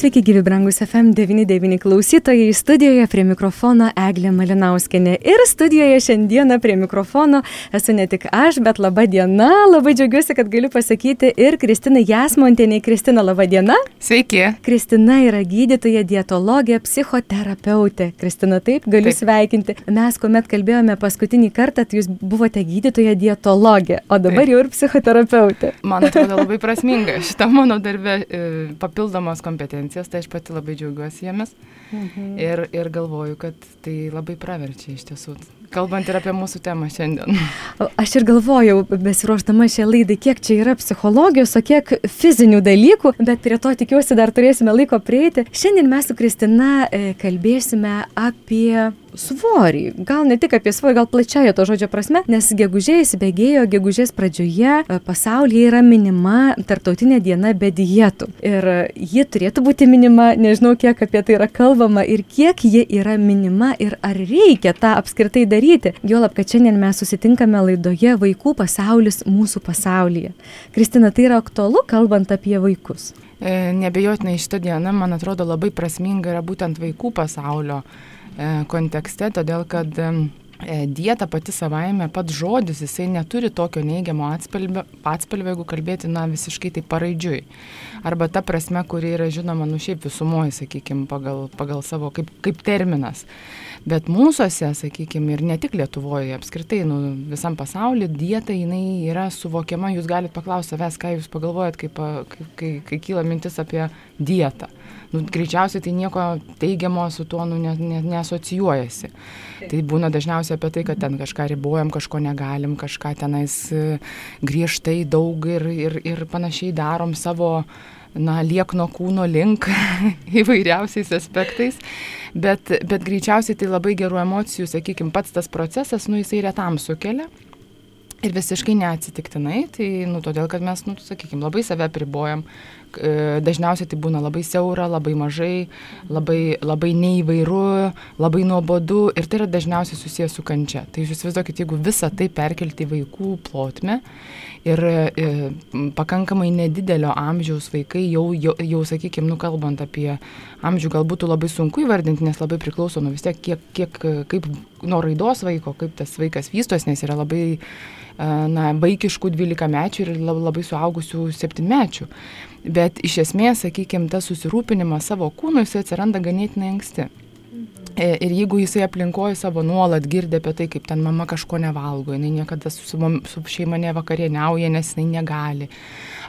Sveiki, gyvi brangus FM99 klausytojai. Studijoje prie mikrofono Eglė Malinauskenė. Ir studijoje šiandieną prie mikrofono esu ne tik aš, bet laba diena. Labai džiaugiuosi, kad galiu pasakyti ir Kristina Jasmontienė. Kristina, laba diena. Sveiki. Kristina yra gydytoja, dietologė, psichoterapeutė. Kristina, taip, galiu taip. sveikinti. Mes, kuomet kalbėjome paskutinį kartą, tai jūs buvote gydytoja, dietologė, o dabar taip. jau ir psichoterapeutė. Man atrodo labai prasminga šitą mano darbę e, papildomos kompetencijos tendencijas, tai aš pati labai džiaugiuosi jomis mhm. ir, ir galvoju, kad tai labai praverčia iš tiesų. Kalbant ir apie mūsų temą šiandien. Aš ir galvojau, besiruoždama šią laidą, kiek čia yra psichologijos, o kiek fizinių dalykų, bet prie to tikiuosi dar turėsime laiko prieiti. Šiandien mes su Kristina e, kalbėsime apie svorį. Gal ne tik apie svorį, gal plačiaja to žodžio prasme, nes gegužė įsibėgėjo, gegužės pradžioje e, pasaulyje yra minima tarptautinė diena be dietų. Ir ji turėtų būti minima, nežinau, kiek apie tai yra kalbama ir kiek ji yra minima ir ar reikia tą apskritai daryti. Juolab, kad šiandien mes susitinkame laidoje Vaikų pasaulis mūsų pasaulyje. Kristina, tai yra aktualu, kalbant apie vaikus. E, nebejotinai šitą dieną, man atrodo, labai prasminga yra būtent vaikų pasaulio E, kontekste, todėl kad e, dieta pati savaime, pats žodis, jisai neturi tokio neigiamo atspalvio, atspalvio jeigu kalbėti, na, visiškai tai paraidžiui. Arba ta prasme, kuri yra žinoma, nu šiaip visumoji, sakykime, pagal, pagal savo kaip, kaip terminas. Bet mūsųse, sakykime, ir ne tik Lietuvoje, apskritai, nu, visam pasauliu, dieta jinai yra suvokiama, jūs galite paklausti savęs, ką jūs pagalvojat, kai, kai, kai, kai kyla mintis apie dietą nu, greičiausiai tai nieko teigiamo su tuo nu, ne, ne, neasocijuojasi. Tai būna dažniausiai apie tai, kad ten kažką ribojam, kažko negalim, kažką tenais e, griežtai daug ir, ir, ir panašiai darom savo na, liekno kūno link įvairiausiais aspektais, bet, bet greičiausiai tai labai gerų emocijų, sakykime, pats tas procesas, nu, jisai retam sukelia. Ir visiškai neatsitiktinai, tai, nu, todėl, kad mes, nu, sakykime, labai save pribojam, E, dažniausiai tai būna labai siaura, labai mažai, labai, labai neįvairu, labai nuobodu ir tai yra dažniausiai susijęs su kančia. Tai jūs įsivaizduokit, jeigu visą tai perkelti į vaikų plotmę ir e, pakankamai nedidelio amžiaus vaikai jau, jau, jau sakykime, nukalbant apie amžių, gal būtų labai sunku įvardinti, nes labai priklauso nuo vis tiek, kiek, kiek, kaip nuo raidos vaiko, kaip tas vaikas vystos, nes yra labai na, vaikiškų 12 mečių ir labai suaugusių 7 mečių. Bet iš esmės, sakykime, tas susirūpinimas savo kūnu jis atsiranda ganėtinai anksti. E, ir jeigu jisai aplinkoje savo nuolat girdė apie tai, kaip ten mama kažko nevalgo, jinai niekada su, su šeima nevakarieniauja, nes jinai negali.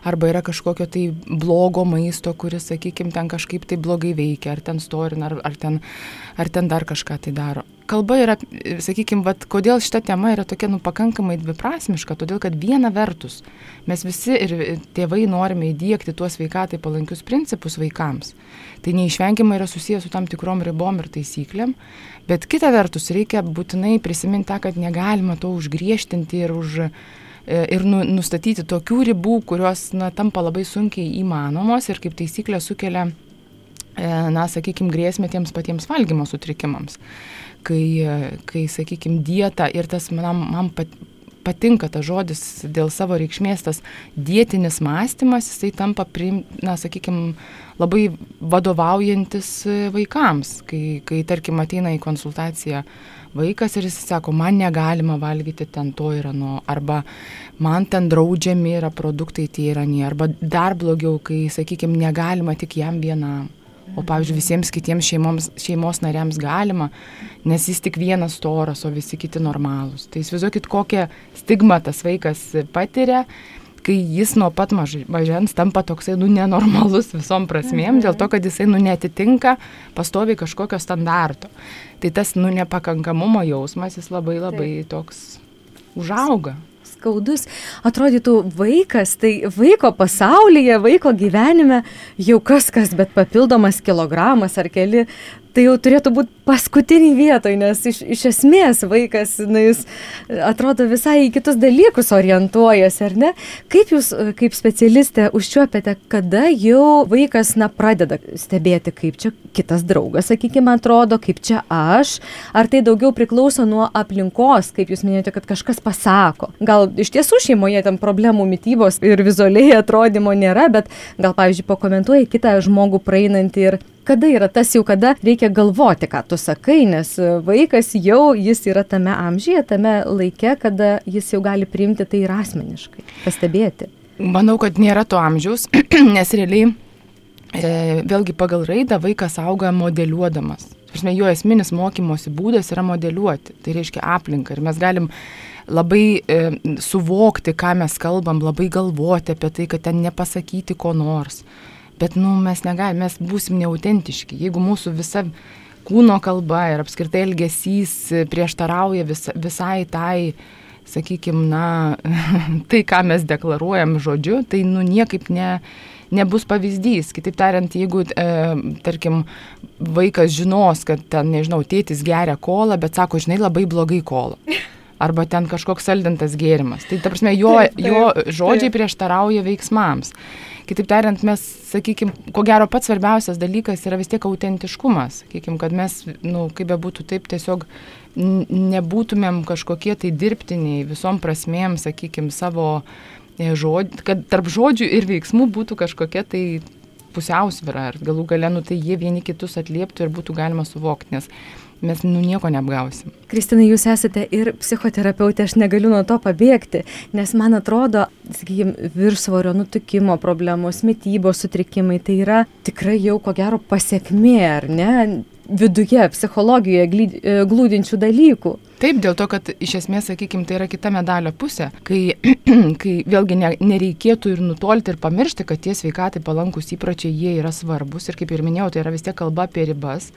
Arba yra kažkokio tai blogo maisto, kuris, sakykime, ten kažkaip tai blogai veikia, ar ten storina, ar, ar, ten, ar ten dar kažką tai daro kalba yra, sakykime, vat, kodėl šita tema yra tokia, nu, pakankamai dviprasmiška, todėl kad viena vertus mes visi ir tėvai norime įdėkti tuos veikatai palankius principus vaikams. Tai neišvengiamai yra susijęs su tam tikrom ribom ir taisyklėm, bet kita vertus reikia būtinai prisiminti tą, kad negalima to užgriežtinti ir už ir nu, nustatyti tokių ribų, kurios na, tampa labai sunkiai įmanomos ir kaip taisyklė sukelia, e, na, sakykime, grėsmę tiems patiems valgymo sutrikimams. Kai, kai sakykime, dieta ir tas man, man pat, patinka tas žodis dėl savo reikšmės, tas dietinis mąstymas, jisai tampa, priim, na, sakykime, labai vadovaujantis vaikams, kai, kai, tarkim, ateina į konsultaciją vaikas ir jis sako, man negalima valgyti ten to ir ano, arba man ten draudžiami yra produktai tie ir anie, arba dar blogiau, kai, sakykime, negalima tik jam vienam. O pavyzdžiui visiems kitiems šeimoms, šeimos nariams galima, nes jis tik vienas storas, o visi kiti normalūs. Tai įsivaizduokit, kokią stigmą tas vaikas patiria, kai jis nuo pat mažens tampa toksai, nu, nenormalus visom prasmėm, dėl to, kad jisai, nu, netitinka pastoviai kažkokio standarto. Tai tas, nu, nepakankamumo jausmas, jis labai labai toks užauga skaudus. Atrodytų vaikas, tai vaiko pasaulyje, vaiko gyvenime jau kas kas, bet papildomas kilogramas ar keli tai jau turėtų būti paskutiniai vietoj, nes iš, iš esmės vaikas, na, jis atrodo visai į kitus dalykus orientuojasi, ar ne? Kaip jūs, kaip specialistė, užčiuopėte, kada jau vaikas, na, pradeda stebėti, kaip čia kitas draugas, sakykime, atrodo, kaip čia aš, ar tai daugiau priklauso nuo aplinkos, kaip jūs minėjote, kad kažkas pasako. Gal iš tiesų šeimoje tam problemų mytybos ir vizualiai atrodymo nėra, bet gal, pavyzdžiui, pakomentuoja kitą žmogų praeinantį ir kada yra tas jau, kada reikia galvoti, ką tu sakai, nes vaikas jau jis yra tame amžyje, tame laike, kada jis jau gali priimti tai ir asmeniškai, pastebėti. Manau, kad nėra to amžiaus, nes realiai e, vėlgi pagal raidą vaikas auga modeliuodamas. Prasme, jo esminis mokymosi būdas yra modeliuoti, tai reiškia aplinką ir mes galim labai e, suvokti, ką mes kalbam, labai galvoti apie tai, kad ten nepasakyti ko nors. Bet, nu, mes negalime, mes būsim neautentiški. Jeigu mūsų visa kūno kalba ir apskritai elgesys prieštarauja vis, visai tai, sakykime, na, tai, ką mes deklaruojam žodžiu, tai, nu, niekaip ne, nebus pavyzdys. Kitaip tariant, jeigu, e, tarkim, vaikas žinos, kad ten, nežinau, tėtis geria kolą, bet sako, žinai, labai blogai kolą. Arba ten kažkoks saldintas gėrimas. Tai, ta prasme, jo, taip, taip, jo žodžiai taip. prieštarauja veiksmams. Kitaip tariant, mes, sakykime, ko gero pats svarbiausias dalykas yra vis tiek autentiškumas. Sakykime, kad mes, na, nu, kaip be būtų taip, tiesiog nebūtumėm kažkokie tai dirbtiniai visom prasmėm, sakykime, savo e, žodžių, kad tarp žodžių ir veiksmų būtų kažkokia tai pusiausvyrą, ar galų gale, nu, tai jie vieni kitus atlieptų ir būtų galima suvokti, nes mes nu nieko neapgausim. Kristina, jūs esate ir psichoterapeutė, aš negaliu nuo to pabėgti, nes man atrodo, sakykime, viršsvorio nutukimo problemos, mytybos sutrikimai, tai yra tikrai jau ko gero pasiekmė, ar ne, viduje, psichologijoje e, glūdinčių dalykų. Taip, dėl to, kad iš esmės, sakykime, tai yra kita medalio pusė, kai, kai vėlgi ne, nereikėtų ir nutolti ir pamiršti, kad tie sveikatai palankus įpročiai, jie yra svarbus ir kaip ir minėjau, tai yra vis tiek kalba apie ribas.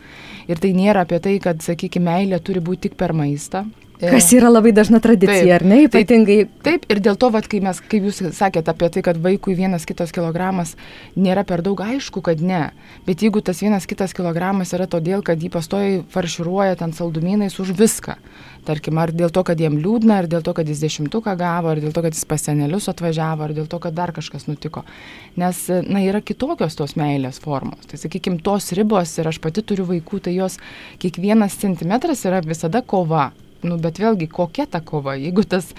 Ir tai nėra apie tai, kad, sakykime, meilė turi būti tik per maistą, Kas yra labai dažna tradicija, taip, ar ne? Ypatingai. Taip, taip, ir dėl to, vat, kai mes, kaip jūs sakėte apie tai, kad vaikui vienas kitas kilogramas nėra per daug aišku, kad ne. Bet jeigu tas vienas kitas kilogramas yra todėl, kad jį pastoji farširuoja ten saldumynais už viską. Tarkim, ar dėl to, kad jiem liūdna, ar dėl to, kad jis dešimtuką gavo, ar dėl to, kad jis pas senelius atvažiavo, ar dėl to, kad dar kažkas nutiko. Nes, na, yra kitokios tos meilės formos. Tai, sakykime, tos ribos, ir aš pati turiu vaikų, tai jos kiekvienas centimetras yra visada kova nu, bet vėlgi, kokia ta kova? Jeigu tas,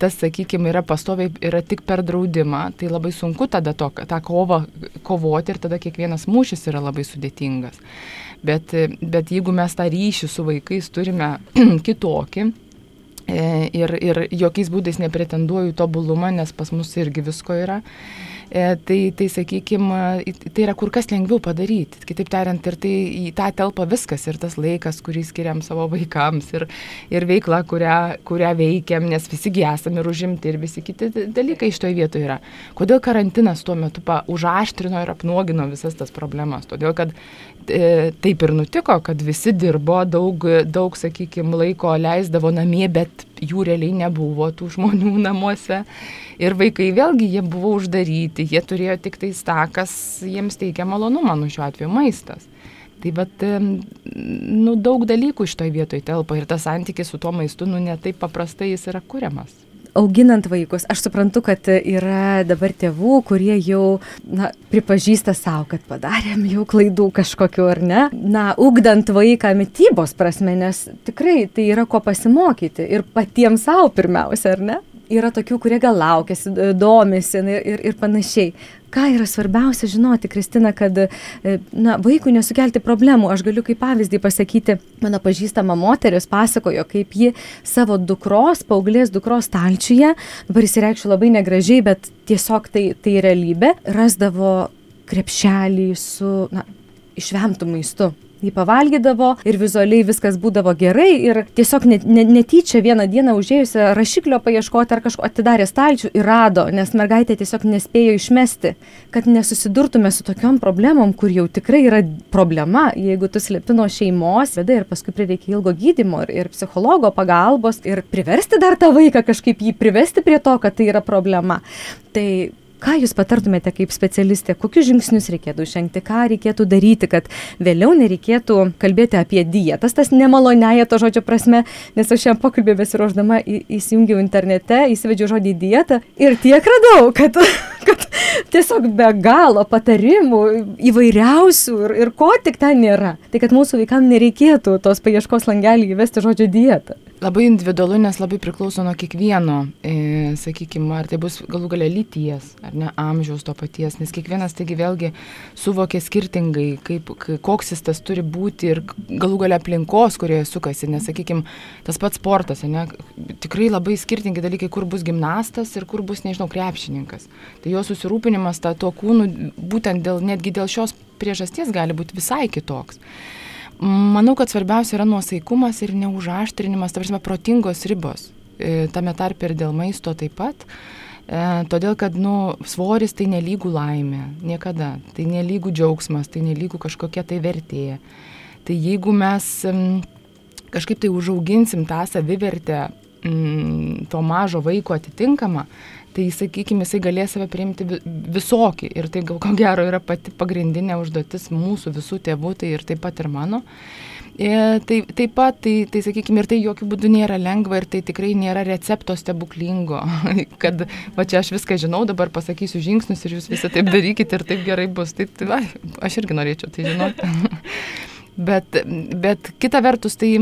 tas sakykime, yra pastoviai, yra tik per draudimą, tai labai sunku tada to, tą kovą kovoti ir tada kiekvienas mūšis yra labai sudėtingas. Bet, bet jeigu mes tą ryšį su vaikais turime kitokį, e, ir, ir jokiais būdais nepretenduoju tobulumą, nes pas mus irgi visko yra, E, tai, tai sakykime, tai yra kur kas lengviau padaryti. Kitaip tariant, ir tai į tą telpa viskas, ir tas laikas, kurį skiriam savo vaikams, ir, ir veikla, kurią, kurią veikiam, nes visi esame ir užimti, ir visi kiti dalykai iš toje vietoje yra. Kodėl karantinas tuo metu pa, užaštrino ir apnuogino visas tas problemas? Todėl, kad e, taip ir nutiko, kad visi dirbo, daug, daug sakykime, laiko leisdavo namie, bet jų realiai nebuvo tų žmonių namuose. Ir vaikai vėlgi jie buvo uždaryti, jie turėjo tik tai tą, kas jiems teikia malonumą, nu šiuo atveju maistas. Tai bet, nu, daug dalykų iš toj vietoj telpa ir tas santykis su tuo maistu, nu, netaip paprastai jis yra kuriamas auginant vaikus, aš suprantu, kad yra dabar tėvų, kurie jau na, pripažįsta savo, kad padarėm jau klaidų kažkokiu ar ne. Na, ugdant vaiką mytybos prasme, nes tikrai tai yra ko pasimokyti ir patiems savo pirmiausia, ar ne? Yra tokių, kurie gal laukėsi, domisi ir, ir panašiai. Ką yra svarbiausia žinoti, Kristina, kad e, na, vaikui nesukelti problemų. Aš galiu kaip pavyzdį pasakyti, mano pažįstama moteris pasakojo, kaip ji savo dukros, paauglės dukros stalčiuje, dabar įsireikščiau labai negražiai, bet tiesiog tai, tai realybė, rasdavo krepšelį su na, išvemtų maistu jį pavalgydavo ir vizualiai viskas būdavo gerai ir tiesiog net, net, netyčia vieną dieną užėjusi rašiklio paieškoti ar kažko atidarė stalčių ir rado, nes mergaitė tiesiog nespėjo išmesti, kad nesusidurtume su tokiom problemom, kur jau tikrai yra problema, jeigu tu slepi nuo šeimos, bėda ir paskui prireikia ilgo gydimo ir, ir psichologo pagalbos ir priversti dar tą vaiką kažkaip jį privesti prie to, kad tai yra problema. Tai ką jūs patartumėte kaip specialistė, kokius žingsnius reikėtų žengti, ką reikėtų daryti, kad vėliau nereikėtų kalbėti apie dietas, tas nemalonėja to žodžio prasme, nes aš šiam pokalbį besiruoždama įsijungiau internete, įsivedžiau žodį dieta ir tiek radau, kad, kad tiesiog be galo patarimų įvairiausių ir, ir ko tik ten nėra. Tai kad mūsų vaikams nereikėtų tos paieškos langelį įvesti žodžio dietą. Labai individualu, nes labai priklauso nuo kiekvieno, e, sakykime, ar tai bus galų galia lyties, ar ne amžiaus to paties, nes kiekvienas taigi vėlgi suvokia skirtingai, kaip, koks jis tas turi būti ir galų galia aplinkos, kurioje sukasi, nes, sakykime, tas pats sportas, ne, tikrai labai skirtingi dalykai, kur bus gimnastas ir kur bus, nežinau, krepšininkas. Tai jo susirūpinimas ta, tuo kūnu, būtent dėl, netgi dėl šios priežasties gali būti visai kitoks. Manau, kad svarbiausia yra nuosaikumas ir neužaštrinimas, ta prasme, protingos ribos. E, tame tarp ir dėl maisto taip pat. E, todėl, kad nu, svoris tai nelygų laimė, niekada. Tai nelygų džiaugsmas, tai nelygų kažkokia tai vertė. Tai jeigu mes m, kažkaip tai užauginsim tą savivertę m, to mažo vaiko atitinkamą, tai sakykime, jisai galės save priimti visokį. Ir tai gal ko gero yra pati pagrindinė užduotis mūsų visų tėvų, tai ir taip pat ir mano. E, tai, taip pat, tai, tai sakykime, ir tai jokių būdų nėra lengva ir tai tikrai nėra recepto stebuklingo, kad va čia aš viską žinau, dabar pasakysiu žingsnius ir jūs visą taip darykite ir taip gerai bus. Tai, tai va, aš irgi norėčiau tai žinoti. bet, bet kita vertus, tai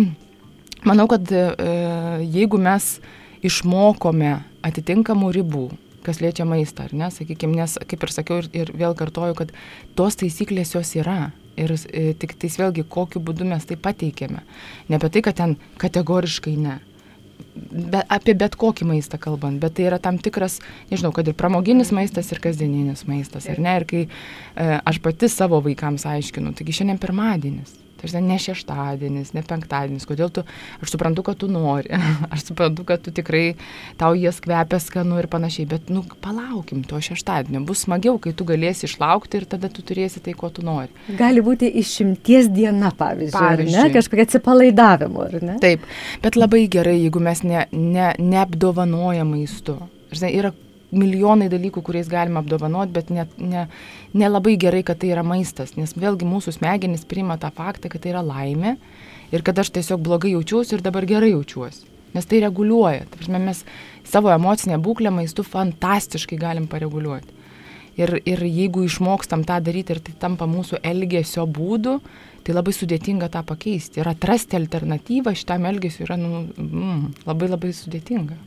manau, kad e, jeigu mes išmokome atitinkamų ribų, kas liečia maistą, ar ne, sakykime, nes, kaip ir sakiau, ir, ir vėl kartoju, kad tos taisyklės jos yra. Ir e, tik tais vėlgi, kokiu būdu mes tai pateikėme. Ne apie tai, kad ten kategoriškai ne. Be, apie bet kokį maistą kalbant, bet tai yra tam tikras, nežinau, kad ir pramoginis maistas, ir kasdieninis maistas, ar ne? Ir kai e, aš pati savo vaikams aiškinu, taigi šiandien pirmadienis, Tai ne šeštadienis, ne penktadienis, kodėl tu, aš suprantu, kad tu nori, aš suprantu, kad tu tikrai tau jas kvepia skanu ir panašiai, bet, nu, palaukim to šeštadienio, bus smagiau, kai tu galėsi išlaukti ir tada tu turėsi tai, ko tu nori. Gali būti išimties diena, pavyzdžiui, pavyzdžiui. ne, kažkokia atsipalaidavimo, ar ne? Taip, bet labai gerai, jeigu mes ne, ne, neapdovanojam maistu. Žinai, yra milijonai dalykų, kuriais galima apdovanoti, bet nelabai ne, ne, ne gerai, kad tai yra maistas, nes vėlgi mūsų smegenys priima tą faktą, kad tai yra laimė ir kad aš tiesiog blogai jaučiuosi ir dabar gerai jaučiuosi. Nes tai reguliuoja. Tai prasme, mes savo emocinę būklę maistu fantastiškai galim pareguliuoti. Ir, ir jeigu išmokstam tą daryti ir tai tampa mūsų elgesio būdu, tai labai sudėtinga tą pakeisti. Ir atrasti alternatyvą šitam elgesiu yra nu, mm, labai labai sudėtinga.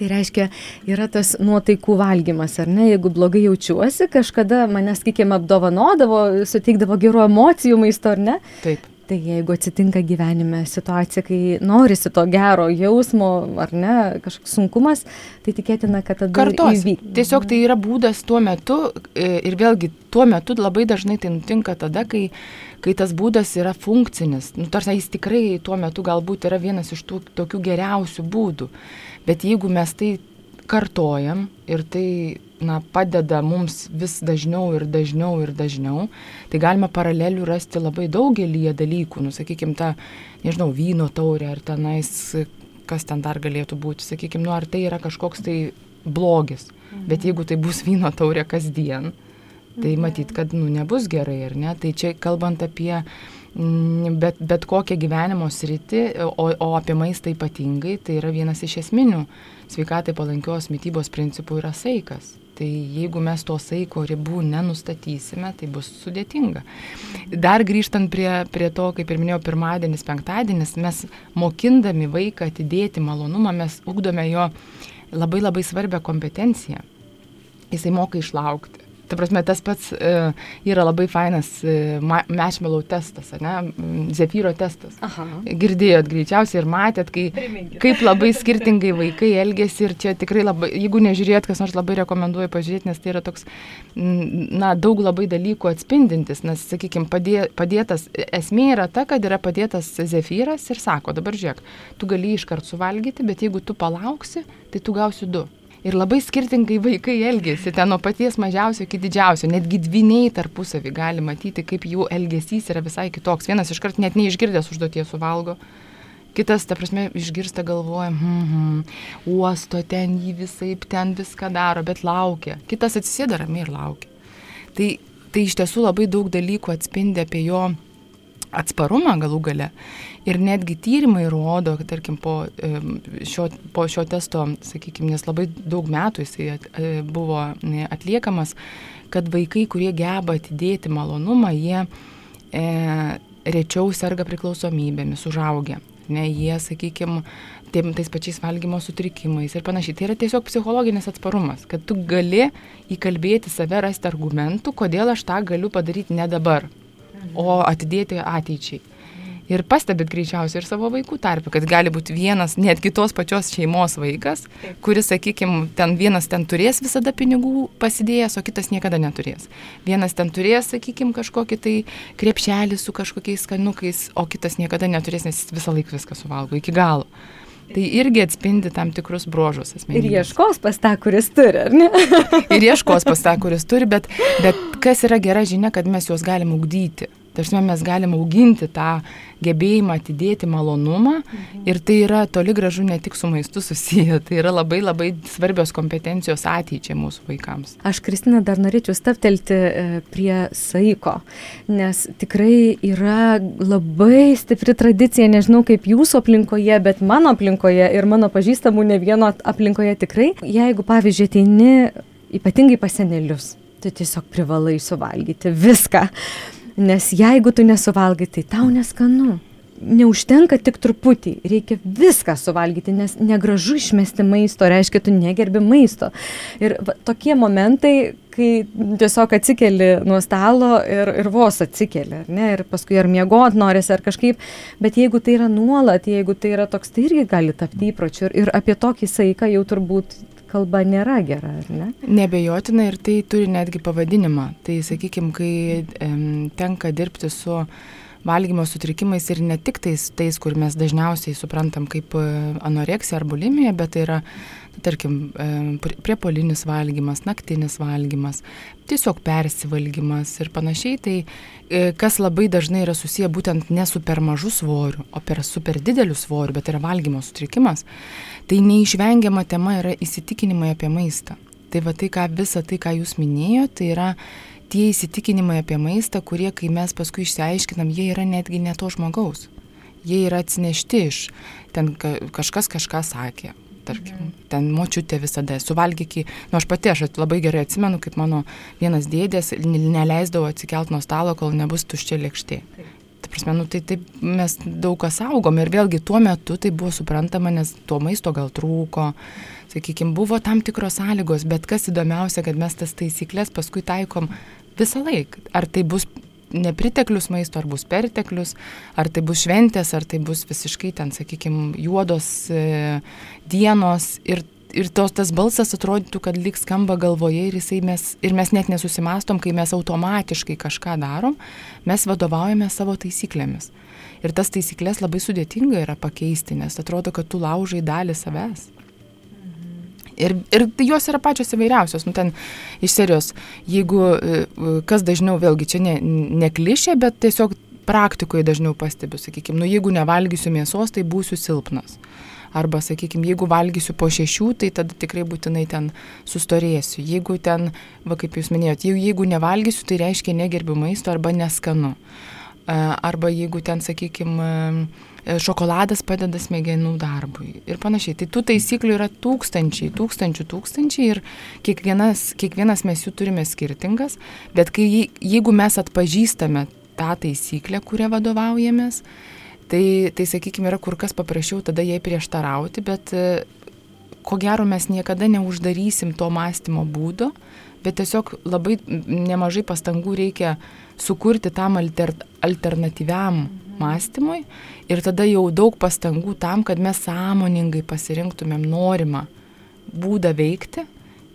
Tai reiškia, yra tas nuotaikų valgymas, ar ne? Jeigu blogai jaučiuosi, kažkada mane, sakykime, apdovanodavo, suteikdavo gerų emocijų maisto, ar ne? Taip. Tai jeigu atsitinka gyvenime situacija, kai norisi to gero jausmo, ar ne, kažkoks sunkumas, tai tikėtina, kad tada Kartos. įvyks. Tiesiog tai yra būdas tuo metu e, ir vėlgi tuo metu labai dažnai tai nutinka tada, kai, kai tas būdas yra funkcinis. Nu, tarsi jis tikrai tuo metu galbūt yra vienas iš tų tokių geriausių būdų. Bet jeigu mes tai kartojam ir tai na, padeda mums vis dažniau ir dažniau ir dažniau, tai galima paralelių rasti labai daugelį dalykų, nu, sakykime, tą, nežinau, vyno taurę ar tenais, kas ten dar galėtų būti, sakykime, nu, ar tai yra kažkoks tai blogis, mhm. bet jeigu tai bus vyno taurė kasdien, tai mhm. matyt, kad, nu, nebus gerai, ar ne? Tai čia kalbant apie bet, bet kokią gyvenimo sritį, o, o apie maistą ypatingai, tai yra vienas iš esminių sveikatai palankios mytybos principų yra saikas. Tai jeigu mes to saiko ribų nenustatysime, tai bus sudėtinga. Dar grįžtant prie, prie to, kaip ir minėjau, pirmadienis, penktadienis, mes mokindami vaiką atidėti malonumą, mes ugdome jo labai labai svarbią kompetenciją. Jisai moka išlaukti Ta prasme, tas pats e, yra labai fainas e, marshmallow testas, ne? Zefyro testas. Aha. Girdėjot greičiausiai ir matėt, kai, Priminkit. kaip labai skirtingai vaikai elgesi ir čia tikrai labai, jeigu nežiūrėt, kas nors labai rekomenduoju pažiūrėti, nes tai yra toks, na, daug labai dalykų atspindintis, nes, sakykime, padė, padėtas, esmė yra ta, kad yra padėtas zefyras ir sako, dabar žiūrėk, tu gali iškart suvalgyti, bet jeigu tu palauksi, tai tu gausi du. Ir labai skirtingai vaikai elgesi, ten nuo paties mažiausio iki didžiausio, netgi dviniai tarpusavį gali matyti, kaip jų elgesys yra visai kitoks. Vienas iškart net neišgirdęs užduoties suvalgo, Kitas, ta prasme, išgirsta galvoja, hmm, hmm, uosto ten jį visai, ten viską daro, bet laukia. Kitas atsisėda ramiai ir laukia. Tai, tai iš tiesų labai daug dalykų atspindi apie jo atsparumą galų gale. Ir netgi tyrimai rodo, kad tarkim po šio, po šio testo, sakykime, nes labai daug metų jisai e, buvo atliekamas, kad vaikai, kurie geba atidėti malonumą, jie e, rečiau serga priklausomybėmis, užaugę. Ne, jie, sakykime, tais pačiais valgymo sutrikimais ir panašiai. Tai yra tiesiog psichologinis atsparumas, kad tu gali įkalbėti save, rasti argumentų, kodėl aš tą galiu padaryti ne dabar, o atidėti ateičiai. Ir pastebit greičiausiai ir savo vaikų tarpę, kad gali būti vienas, netgi tos pačios šeimos vaikas, kuris, sakykime, ten vienas ten turės visada pinigų pasidėjęs, o kitas niekada neturės. Vienas ten turės, sakykime, kažkokį tai krepšelį su kažkokiais skanukais, o kitas niekada neturės, nes jis visą laiką viską suvalgo iki galo. Tai irgi atspindi tam tikrus bruožus asmenybės. Ir ieškos pas tą, kuris turi, ar ne? ir ieškos pas tą, kuris turi, bet, bet kas yra gera žinia, kad mes juos galim ugdyti. Tarsi mes galim auginti tą gebėjimą atidėti malonumą mhm. ir tai yra toli gražu ne tik su maistu susiję, tai yra labai labai svarbios kompetencijos ateičiai mūsų vaikams. Aš, Kristina, dar norėčiau staptelti e, prie saiko, nes tikrai yra labai stipri tradicija, nežinau kaip jūsų aplinkoje, bet mano aplinkoje ir mano pažįstamų ne vieno aplinkoje tikrai, jeigu pavyzdžiui ateini ypatingai pasenelius, tu tiesiog privalai suvalgyti viską. Nes jeigu tu nesuvalgai, tai tau neskanu. Neužtenka tik truputį, reikia viską suvalgyti, nes negražu išmesti maisto, reiškia, tu negerbi maisto. Ir va, tokie momentai, kai tiesiog atsikeli nuo stalo ir, ir vos atsikeli, ne, ir paskui ar miegot norisi, ar kažkaip, bet jeigu tai yra nuolat, jeigu tai yra toks, tai irgi gali tapti įpročiu. Ir, ir apie tokį saiką jau turbūt kalba nėra gera, ar ne? Nebejotina ir tai turi netgi pavadinimą. Tai, sakykime, kai tenka dirbti su valgymo sutrikimais ir ne tik tais, tais, kur mes dažniausiai suprantam kaip e, anoreksija ar bulimija, bet tai yra, tarkim, priepolinis valgymas, naktinis valgymas, tiesiog persivalgymas ir panašiai. Tai e, kas labai dažnai yra susiję būtent ne su per mažu svoriu, o per super dideliu svoriu, bet yra valgymo sutrikimas, tai neišvengiama tema yra įsitikinimai apie maistą. Tai va tai, ką visą tai, ką jūs minėjote, tai yra tie įsitikinimai apie maistą, kurie, kai mes paskui išsiaiškinam, jie yra netgi ne to žmogaus. Jie yra atsinešti iš, ten kažkas kažką sakė, tarkim, mhm. ten močiutė visada, suvalgyki, nu aš pati, aš labai gerai atsimenu, kaip mano vienas dėdės neleisdavo atsikelt nuo stalo, kol nebus tuščia lėkštė. Taip prasme, nu, tai taip mes daug kas augom ir vėlgi tuo metu tai buvo suprantama, nes to maisto gal trūko, sakykime, buvo tam tikros sąlygos, bet kas įdomiausia, kad mes tas taisyklės paskui taikom visą laiką. Ar tai bus nepriteklius maisto, ar bus perteklius, ar tai bus šventės, ar tai bus visiškai ten, sakykime, juodos e, dienos ir ir tos, tas balsas atrodytų, kad lik skamba galvoje ir, mes, ir mes net nesusimastom, kai mes automatiškai kažką darom, mes vadovaujame savo taisyklėmis. Ir tas taisyklės labai sudėtinga yra pakeisti, nes atrodo, kad tu laužai dalį savęs. Ir, ir jos yra pačios įvairiausios. Nu, ten iš serijos, jeigu e, kas dažniau, vėlgi čia ne, ne klišė, bet tiesiog praktikoje dažniau pastebiu, sakykime, nu, jeigu nevalgysiu mėsos, tai būsiu silpnas. Arba, sakykime, jeigu valgysiu po šešių, tai tada tikrai būtinai ten sustorėsiu. Jeigu ten, va kaip jūs minėjote, jeigu, jeigu nevalgysiu, tai reiškia negerbiu maisto arba neskanu. Arba jeigu ten, sakykime, šokoladas padeda smegenų darbui ir panašiai. Tai tų taisyklių yra tūkstančiai, tūkstančių, tūkstančiai ir kiekvienas, kiekvienas mes jų turime skirtingas, bet kai, jeigu mes atpažįstame tą taisyklę, kurią vadovaujamės, Tai, tai sakykime, yra kur kas paprasčiau tada jai prieštarauti, bet e, ko gero mes niekada neuždarysim to mąstymo būdo, bet tiesiog labai nemažai pastangų reikia sukurti tam alter, alternatyviam mąstymui ir tada jau daug pastangų tam, kad mes sąmoningai pasirinktumėm norimą būdą veikti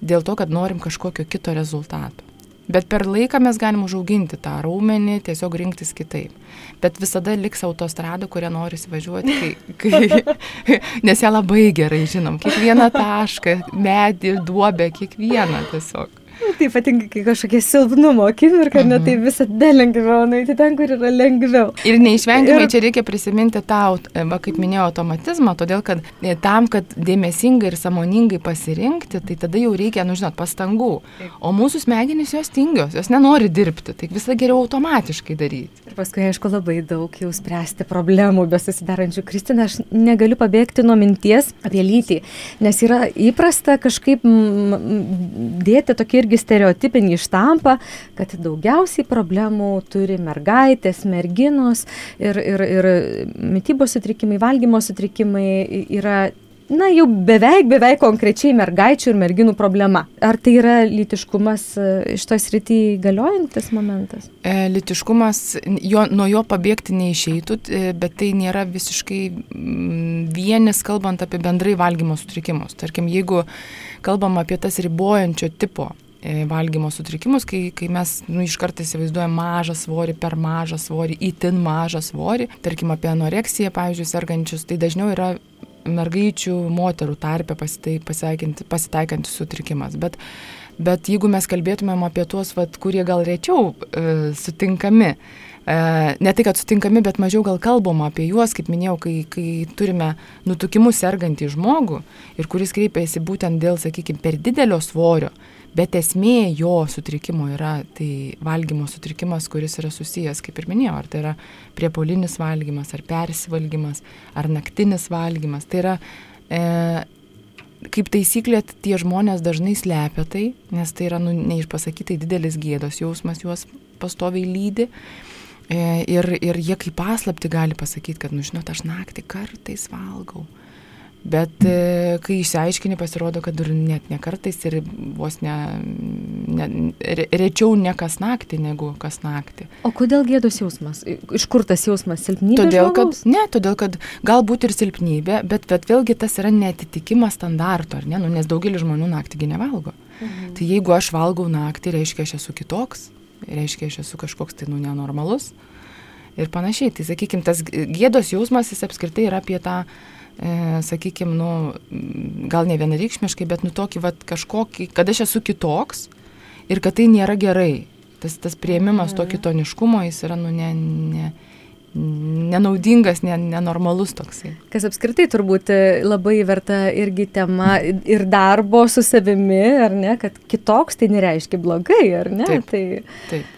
dėl to, kad norim kažkokio kito rezultato. Bet per laiką mes galim užauginti tą raumenį, tiesiog rinktis kitaip. Bet visada liks autostrada, kurią nori įsivažiuoti, kai, kai, nes ją labai gerai žinom. Kiekvieną tašką, medį, duobę, kiekvieną tiesiog. Tai ypatingai, kai kažkokie silpnumo akimirka, mhm. ne tai visada lengviau, nueiti ten, kur yra lengviau. Ir neišvengiamai ir... čia reikia prisiminti tą, va, kaip minėjau, automatizmą, todėl kad e, tam, kad dėmesingai ir samoningai pasirinkti, tai tada jau reikia, nu žinot, pastangų. O mūsų smegenys jos tingios, jos nenori dirbti, tai visada geriau automatiškai daryti. Ir paskui, aišku, labai daug jau spręsti problemų besidarančių. Kristina, aš negaliu pabėgti nuo minties apie lytį, nes yra įprasta kažkaip dėti tokį irgi stereotipinį štampą, kad daugiausiai problemų turi mergaitės, merginos ir, ir, ir mytybos sutrikimai, valgymo sutrikimai yra na, jau beveik, beveik konkrečiai mergaičių ir merginų problema. Ar tai yra lytiškumas e, iš tos rytį galiojantis momentas? E, lytiškumas, jo, nuo jo pabėgti neišeitų, e, bet tai nėra visiškai vienis, kalbant apie bendrai valgymo sutrikimus. Tarkim, jeigu kalbam apie tas ribojančio tipo valgymo sutrikimus, kai, kai mes nu, iš karto įsivaizduojam mažą svorį, per mažą svorį, įtin mažą svorį, tarkim apie anoreksiją, pavyzdžiui, sergančius, tai dažniau yra mergaičių, moterų tarpe pasitaikantis sutrikimas. Bet, bet jeigu mes kalbėtumėm apie tuos, vat, kurie gal rečiau e, sutinkami, e, ne tai, kad sutinkami, bet mažiau gal kalbama apie juos, kaip minėjau, kai, kai turime nutukimus sergantį žmogų ir kuris kreipiasi būtent dėl, sakykime, per didelio svorio, Bet esmė jo sutrikimo yra tai valgymo sutrikimas, kuris yra susijęs, kaip ir minėjau, ar tai yra priepolinis valgymas, ar persivalgymas, ar naktinis valgymas. Tai yra, e, kaip taisyklė, tie žmonės dažnai slepia tai, nes tai yra nu, neišpasakytai didelis gėdos jausmas juos pastoviai lydi. E, ir, ir jie kaip paslapti gali pasakyti, kad, nu žinot, aš naktį kartais valgau. Bet e, kai išsiaiškini, pasirodo, kad ir net ne kartais ir vos ne, ne rečiau ne kas naktį negu kas naktį. O kodėl gėdos jausmas? Iš kur tas jausmas? Silpnybė? Todėl, kad, ne, todėl, kad galbūt ir silpnybė, bet, bet vėlgi tas yra netitikimas standarto, ar ne? Nu, nes daugelis žmonių naktį nevalgo. Mhm. Tai jeigu aš valgau naktį, reiškia, aš esu kitoks, reiškia, aš esu kažkoks tai, nu, nenormalus. Ir panašiai. Tai, sakykime, tas gėdos jausmas, jis apskritai yra apie tą e, sakykime, nu, gal ne vienareikšmiškai, bet nu tokį, va, kažkokį, kad aš esu kitoks ir kad tai nėra gerai. Tas, tas prieimimas to mhm. kitoniškumo, jis yra, nu, ne, ne, nenaudingas, ne, nenormalus toksai. Kas apskritai turbūt e, labai verta irgi tema ir darbo su savimi, ar ne, kad kitoks tai nereiškia blogai, ar ne? Taip, tai, taip.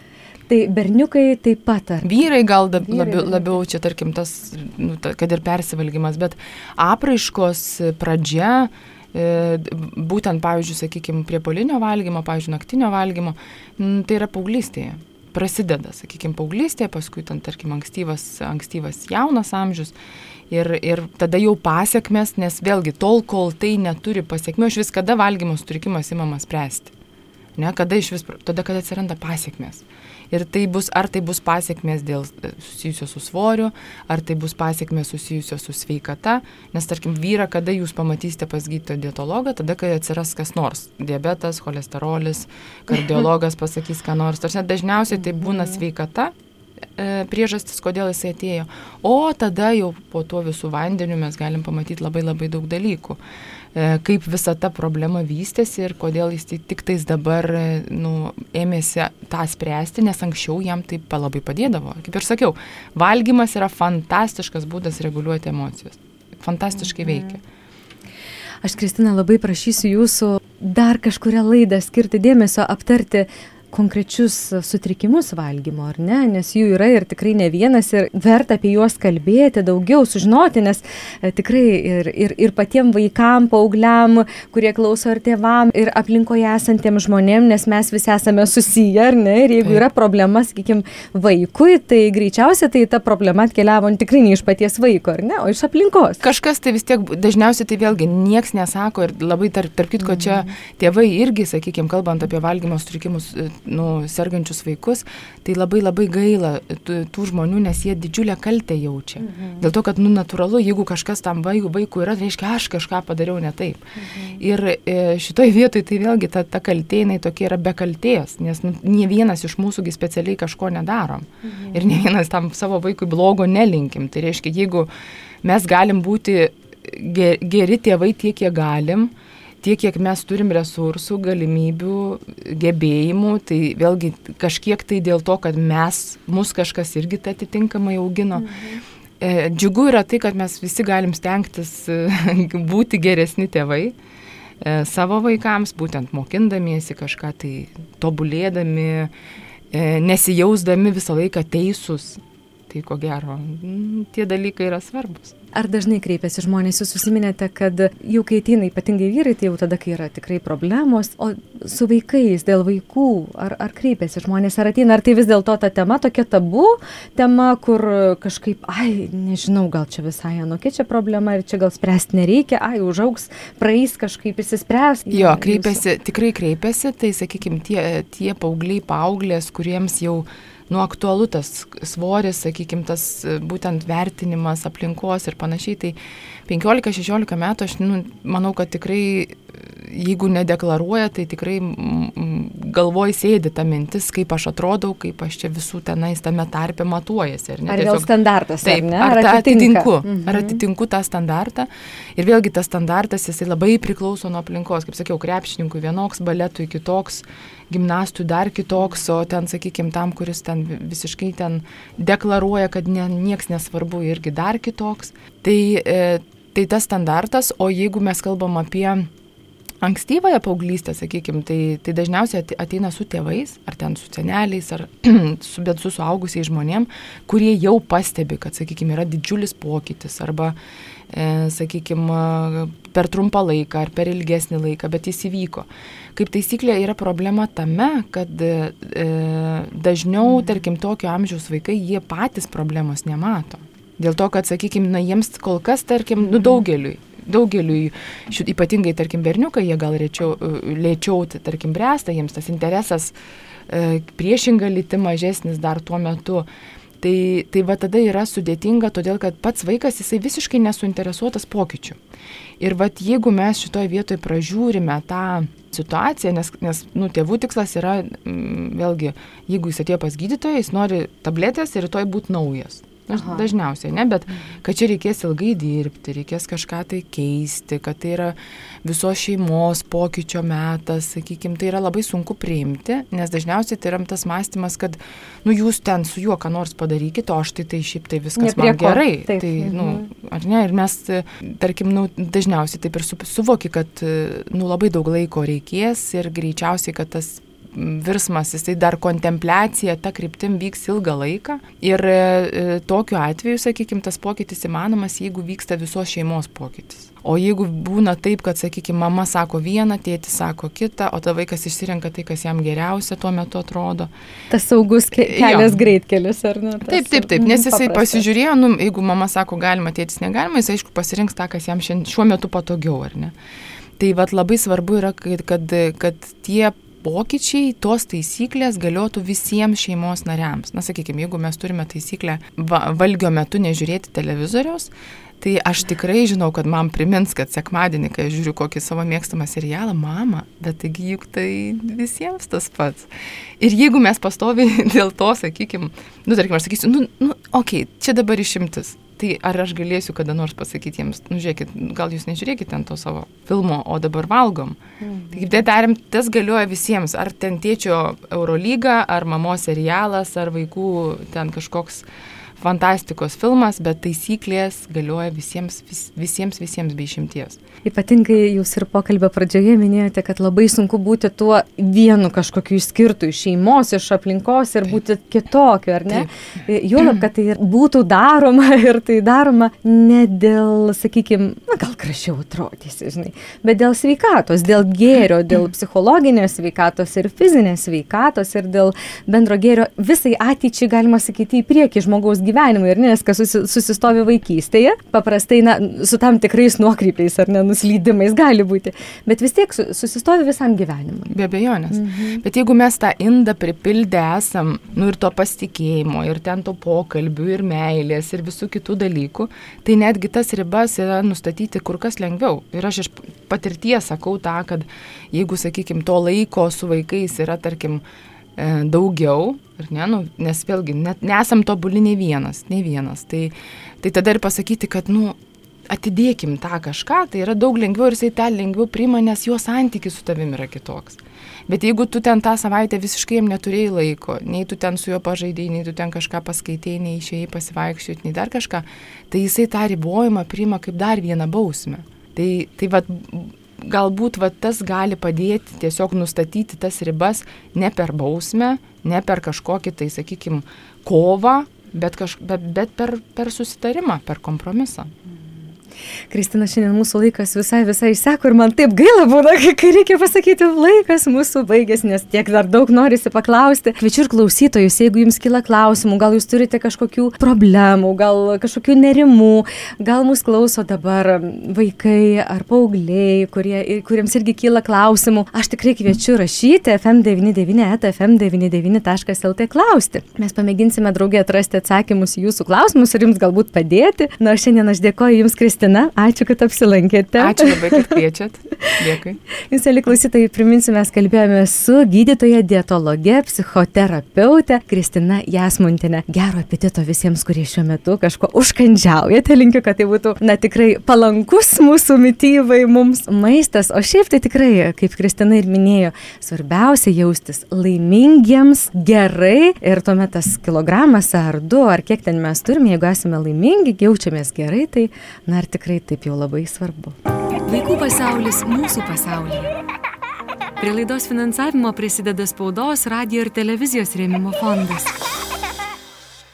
Tai berniukai taip pat ar? Vyrai gal da, Vyrai, labiau, labiau čia, tarkim, tas, nu, ta, kad ir persivalgymas, bet apraiškos pradžia, e, būtent, pavyzdžiui, sakykime, prie polinio valgymo, pavyzdžiui, naktinio valgymo, tai yra paauglystėje. Prasideda, sakykime, paauglystėje, paskui ten, tarkim, ankstyvas, ankstyvas jaunas amžius. Ir, ir tada jau pasiekmes, nes vėlgi tol, kol tai neturi pasiekmių, aš vis kada valgymo sutrikimas įmamas spręsti. Ne, kada iš vis, tada, kada atsiranda pasiekmes. Ir tai bus, ar tai bus pasiekmes dėl e, susijusios su svoriu, ar tai bus pasiekmes susijusios su sveikata, nes tarkim vyra, kada jūs pamatysite pas gydytoją dietologą, tada, kai atsiras kas nors - diabetas, cholesterolis, kardiologas pasakys ką nors. Tarsi dažniausiai tai būna mhm. sveikata, e, priežastis, kodėl jisai atėjo. O tada jau po tuo visų vandeniu mes galim pamatyti labai labai daug dalykų. E, kaip visa ta problema vystėsi ir kodėl jis tik tais dabar e, nu, ėmėsi tą spręsti, nes anksčiau jam tai labai padėdavo. Kaip ir sakiau, valgymas yra fantastiškas būdas reguliuoti emocijas. Fantastiškai mhm. veikia. Aš, Kristina, labai prašysiu jūsų dar kažkuria laidą skirti dėmesio aptarti konkrečius sutrikimus valgymo, ar ne? Nes jų yra ir tikrai ne vienas ir verta apie juos kalbėti, daugiau sužinoti, nes e, tikrai ir, ir, ir patiem vaikam, paaugliam, kurie klauso ar tėvam, ir aplinkoje esantiem žmonėm, nes mes visi esame susiję, ar ne? Ir jeigu yra problema, sakykime, vaikui, tai greičiausiai tai ta problema atkeliavo tikrai ne iš paties vaiko, ar ne, o iš aplinkos. Kažkas tai vis tiek, dažniausiai tai vėlgi nieks nesako ir labai tarp, tarp kitko čia mhm. tėvai irgi, sakykime, kalbant apie valgymo sutrikimus, e, nu, sergančius vaikus, tai labai labai gaila tų, žmonių, nes jie didžiulę kaltę jaučia. Mhm. Dėl to, kad, nu, natūralu, jeigu kažkas tam vaikui, vaikui yra, reiškia, aš kažką padariau ne taip. Mhm. Ir e, šitoj vietoj tai vėlgi ta, ta kaltė, jinai tokia yra be kalties, nes nu, ne vienas iš mūsųgi specialiai kažko nedarom. Mhm. Ir ne vienas tam savo vaikui blogo nelinkim. Tai reiškia, jeigu mes galim būti geri tėvai tiek, kiek galim, tiek, kiek mes turim resursų, galimybių, gebėjimų, tai vėlgi kažkiek tai dėl to, kad mes, mus kažkas irgi tai atitinkamai augino. Mhm. E, džiugu yra tai, kad mes visi galim stengtis e, būti geresni tėvai e, savo vaikams, būtent mokindamiesi kažką tai tobulėdami, nesijausdami visą laiką teisūs. Tai ko gero, tie dalykai yra svarbus. Ar dažnai kreipiasi žmonės, jūs susiminėte, kad jau kai ateina ypatingai vyrai, tai jau tada, kai yra tikrai problemos, o su vaikais, dėl vaikų, ar, ar kreipiasi žmonės, ar ateina, ar tai vis dėlto ta tema tokia tabu, tema, kur kažkaip, ai, nežinau, gal čia visai anokia čia problema ir čia gal spręsti nereikia, ai, užaugs, praeis kažkaip įsispręs. Jo, kreipiasi, jūsų. tikrai kreipiasi, tai sakykime, tie, tie paaugliai, paauglės, kuriems jau nu, aktualu tas svoris, sakykime, tas e, būtent vertinimas aplinkos ir panašiai. Tai 15-16 metų aš nu, manau, kad tikrai, jeigu nedeklaruoja, tai tikrai galvoj sėdi ta mintis, kaip aš atrodau, kaip aš čia visų tenais tame tarpe matuojasi. Ar, ne? ar Tiesiog, standartas? Taip, ar, ne? ar, ar atitinku, mhm. ar atitinku tą standartą. Ir vėlgi tas standartas, jisai labai priklauso nuo aplinkos. Kaip sakiau, krepšininkui vienoks, baletui kitoks, gimnastui dar kitoks, o ten, sakykime, tam, kuris ten visiškai ten deklaruoja, kad ne, nieks nesvarbu, irgi dar kitoks. Tai e, Tai tas standartas, o jeigu mes kalbam apie ankstyvąją paauglystę, sakykime, tai, tai dažniausiai ateina su tėvais, ar ten su seneliais, ar su, bet su suaugusiais žmonėm, kurie jau pastebi, kad, sakykime, yra didžiulis pokytis, arba, e, sakykime, per trumpą laiką, ar per ilgesnį laiką, bet jis įvyko. Kaip taisyklė yra problema tame, kad e, dažniau, tarkim, tokio amžiaus vaikai, jie patys problemos nemato. Dėl to, kad, sakykime, na, jiems kol kas, tarkim, nu, daugeliui, daugeliui, šit, ypatingai, tarkim, berniukai, jie gal rečiau, lėčiau, tarkim, bręsta, jiems tas interesas e, priešinga lyti mažesnis dar tuo metu. Tai, tai va tada yra sudėtinga, todėl kad pats vaikas jisai visiškai nesuinteresuotas pokyčiu. Ir va jeigu mes šitoje vietoje pražiūrime tą situaciją, nes, nes nu, tėvų tikslas yra, m, vėlgi, jeigu jis atėjo pas gydytoją, jis nori tabletės ir rytoj būti naujas. Aha. Dažniausiai, ne, bet kad čia reikės ilgai dirbti, reikės kažką tai keisti, kad tai yra visos šeimos pokyčio metas, sakykime, tai yra labai sunku priimti, nes dažniausiai tai yra tas mąstymas, kad, nu, jūs ten su juo ką nors padarykite, o aš tai tai šiaip tai viskas Neprie man gerai. Taip. Tai, nu, mhm. ar ne, ir mes, tarkim, nu, dažniausiai taip ir su, suvoki, kad, nu, labai daug laiko reikės ir greičiausiai, kad tas virsmas, jisai dar kontempliacija, ta kryptim vyks ilgą laiką. Ir e, e, tokiu atveju, sakykime, tas pokytis įmanomas, jeigu vyksta visos šeimos pokytis. O jeigu būna taip, kad, sakykime, mama sako vieną, tėtis sako kitą, o ta vaikas išsirenka tai, kas jam geriausia tuo metu atrodo. Tas saugus ke kelias greitkelis, ar ne? Taip, taip, taip, nes jisai paprastas. pasižiūrėjo, nu, jeigu mama sako galima, tėtis negalima, jis aišku pasirinks tą, kas jam šiuo metu patogiau, ar ne? Tai vad labai svarbu yra, kad, kad tie pokyčiai, tos taisyklės galiotų visiems šeimos nariams. Na, sakykime, jeigu mes turime taisyklę va, valgio metu nežiūrėti televizoriaus, tai aš tikrai žinau, kad man primins, kad sekmadienį, kai aš žiūriu kokį savo mėgstamą serialą, mama, bet taigi juk tai visiems tas pats. Ir jeigu mes pastoviai dėl to, sakykime, nu, tarkim, aš sakysiu, nu, nu okei, okay, čia dabar išimtis Tai ar aš galėsiu kada nors pasakyti jiems, nu žiūrėkit, gal jūs nežiūrėkite ten to savo filmo, o dabar valgom. Mhm. Tai kaip tai tariam, tas galioja visiems, ar ten tėčio Eurolyga, ar mamos serialas, ar vaikų ten kažkoks fantastikos filmas, bet taisyklės galioja visiems, vis, visiems, visiems be išimties. Ypatingai jūs ir pokalbio pradžioje minėjote, kad labai sunku būti tuo vienu kažkokiu išskirtu iš šeimos, iš aplinkos ir Taip. būti kitokiu, ar ne? Juolab, kad tai būtų daroma ir tai daroma ne dėl, sakykime, na gal gražiau atrodysi, žinai, bet dėl sveikatos, dėl gėrio, dėl psichologinės sveikatos ir fizinės sveikatos ir dėl bendro gėrio visai ateičiai, galima sakyti, į priekį žmogaus gyvenimui, ir nes kas susi, susistovi vaikystėje, paprastai, na, su tam tikrais nuokrypiais ar nenuslydimais gali būti, bet vis tiek susistovi visam gyvenimui. Be abejonės. Mhm. Bet jeigu mes tą indą pripildę esam, nu ir to pasitikėjimo, ir ten to pokalbių, ir meilės, ir visų kitų dalykų, tai netgi tas ribas yra nustatyti kur kas lengviau. Ir aš iš patirties sakau tą, kad jeigu, sakykime, to laiko su vaikais yra, tarkim, daugiau, Ne, nu, nes vėlgi, net nesam tobuli nei vienas, nei vienas. Tai, tai tada ir pasakyti, kad, nu, atidėkim tą kažką, tai yra daug lengviau ir jisai tą lengviau priima, nes jo santykis su tavimi yra kitoks. Bet jeigu tu ten tą savaitę visiškai jam neturėjai laiko, nei tu ten su juo pažaidėjai, nei tu ten kažką paskaitėjai, nei išėjai pasivaikščioti, nei dar kažką, tai jisai tą ribojimą priima kaip dar vieną bausmę. Tai, tai va, galbūt va, tas gali padėti tiesiog nustatyti tas ribas ne per bausmę, ne per kažkokį, tai sakykime, kovą, bet, kaž, bet, bet per, per susitarimą, per kompromisą. Kristina, šiandien mūsų laikas visai, visai išseko ir man taip gaila būna, kai reikia pasakyti, laikas mūsų baigėsi, nes tiek dar daug norisi paklausti. Kviečiu ir klausytojus, jeigu jums kyla klausimų, gal jūs turite kažkokių problemų, gal kažkokių nerimų, gal mus klauso dabar vaikai ar paaugliai, kurie, kuriems irgi kyla klausimų, aš tikrai kviečiu rašyti fm99 fm99.lt klausti. Mes pamėginsime draugė atrasti atsakymus į jūsų klausimus ir jums galbūt padėti. Na, šiandien aš dėkoju Jums, Kristina. Kristina, ačiū, kad apsilankėte. Ačiū labai, kad kviečiat. Dėkui. Jūs, eli klausytojai, priminsiu, mes kalbėjome su gydytoja, dietologe, psichoterapeute Kristina Jasmuntinė. Gero apetito visiems, kurie šiuo metu kažko užkandžiaujate. Linkiu, kad tai būtų, na, tikrai palankus mūsų mytybai, mums maistas. O šiaip tai tikrai, kaip Kristina ir minėjo, svarbiausia jaustis laimingiems, gerai ir tuomet tas kilogramas ar du, ar kiek ten mes turime, jeigu esame laimingi, jaučiamės gerai, tai, na, ir tikrai taip jau labai svarbu. Vaikų pasaulis mūsų pasaulyje. Prie laidos finansavimo prisideda spaudos, radio ir televizijos rėmimo fondas.